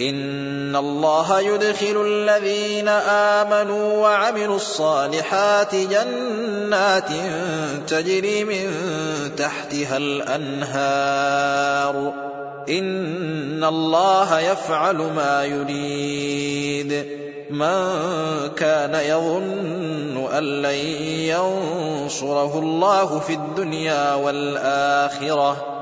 إن الله يدخل الذين آمنوا وعملوا الصالحات جنات تجري من تحتها الأنهار إن الله يفعل ما يريد من كان يظن أن لن ينصره الله في الدنيا والآخرة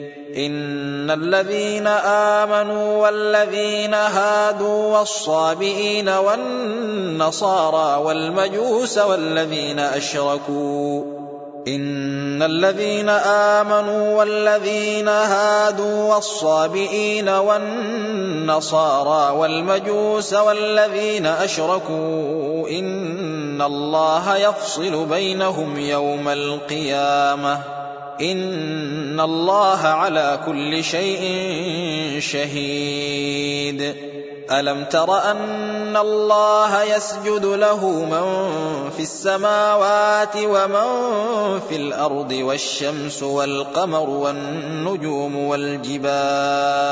إن الذين آمنوا والذين هادوا والصابئين والنصارى والمجوس والذين أشركوا إن الذين آمنوا والذين هادوا والصابئين والنصارى والمجوس والذين أشركوا إن الله يفصل بينهم يوم القيامة إن الله على كل شيء شهيد ألم تر أن الله يسجد له من في السماوات ومن في الأرض والشمس والقمر والنجوم والجبال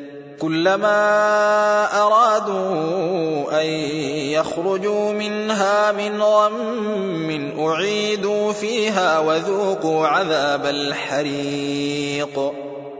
كلما أرادوا أن يخرجوا منها من غم أعيدوا فيها وذوقوا عذاب الحريق.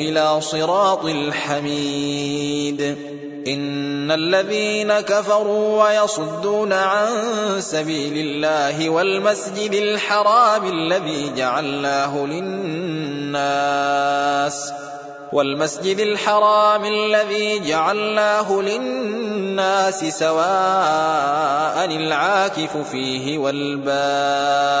إلى صراط الحميد. إن الذين كفروا ويصدون عن سبيل الله والمسجد الحرام الذي جعلناه للناس والمسجد الحرام الذي جعلناه للناس سواء العاكف فيه والباد.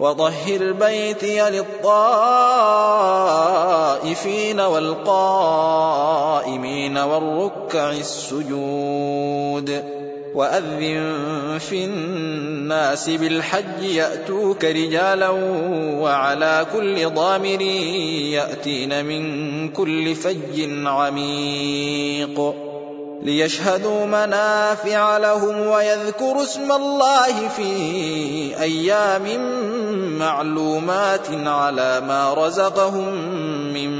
وطهر بيتي للطائفين والقائمين والركع السجود وأذن في الناس بالحج يأتوك رجالا وعلى كل ضامر يأتين من كل فج عميق ليشهدوا منافع لهم ويذكروا اسم الله في أيام معلومات على ما رزقهم من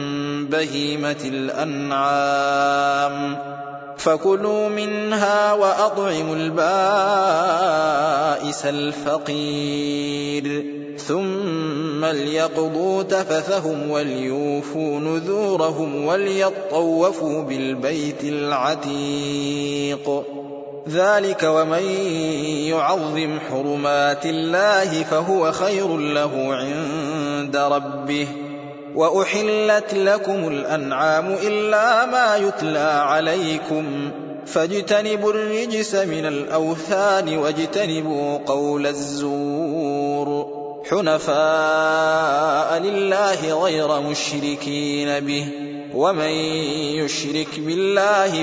بهيمة الأنعام. فكلوا منها وأطعموا البائس الفقير. ثم ليقضوا تفثهم وليوفوا نذورهم وليطوفوا بالبيت العتيق. ذلك ومن يعظم حرمات الله فهو خير له عند ربه وأحلت لكم الأنعام إلا ما يتلى عليكم فاجتنبوا الرجس من الأوثان واجتنبوا قول الزور حنفاء لله غير مشركين به ومن يشرك بالله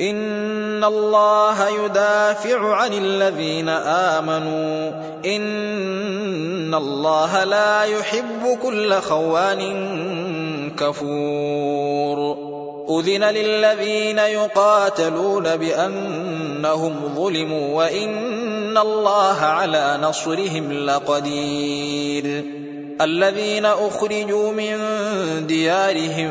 إن الله يدافع عن الذين آمنوا. إن الله لا يحب كل خوان كفور. أذن للذين يقاتلون بأنهم ظلموا وإن الله على نصرهم لقدير. الذين أخرجوا من ديارهم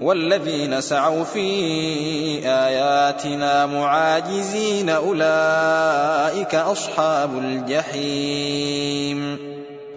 والذين سعوا في آياتنا معاجزين أولئك أصحاب الجحيم.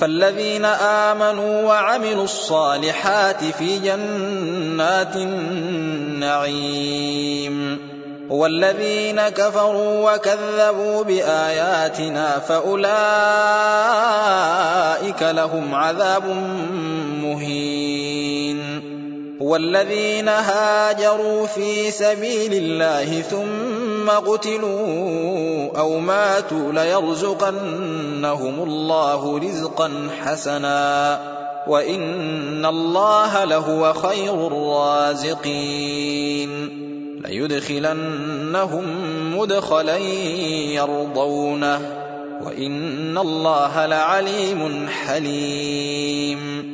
فالذين آمنوا وعملوا الصالحات في جنات النعيم. والذين كفروا وكذبوا بآياتنا فأولئك لهم عذاب مهين. والذين هاجروا في سبيل الله ثم قتلوا أو ماتوا ليرزقنهم الله رزقا حسنا وإن الله لهو خير الرازقين. ليدخلنهم مدخلا يرضونه وإن الله لعليم حليم.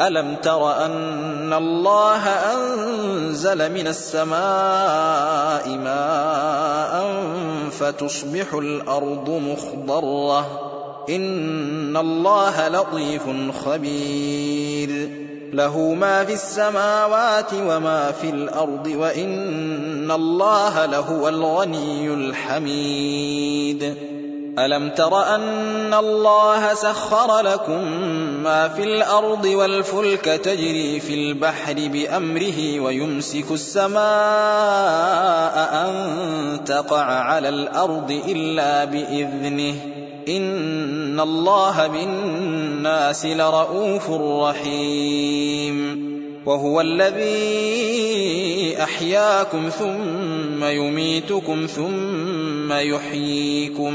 ألم تر أن الله أنزل من السماء ماء فتصبح الأرض مخضرة؟ إن الله لطيف خبير. له ما في السماوات وما في الأرض وإن الله لهو الغني الحميد. ألم تر أن الله سخر لكم ما في الأرض والفلك تجري في البحر بأمره ويمسك السماء أن تقع على الأرض إلا بإذنه إن الله بالناس لرءوف رحيم وهو الذي أحياكم ثم يميتكم ثم يحييكم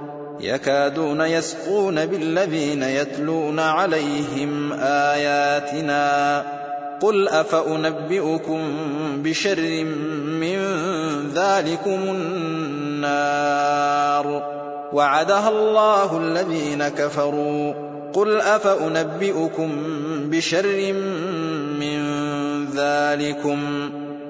يكادون يسقون بالذين يتلون عليهم آياتنا قل أفأنبئكم بشر من ذلكم النار وعدها الله الذين كفروا قل أفأنبئكم بشر من ذلكم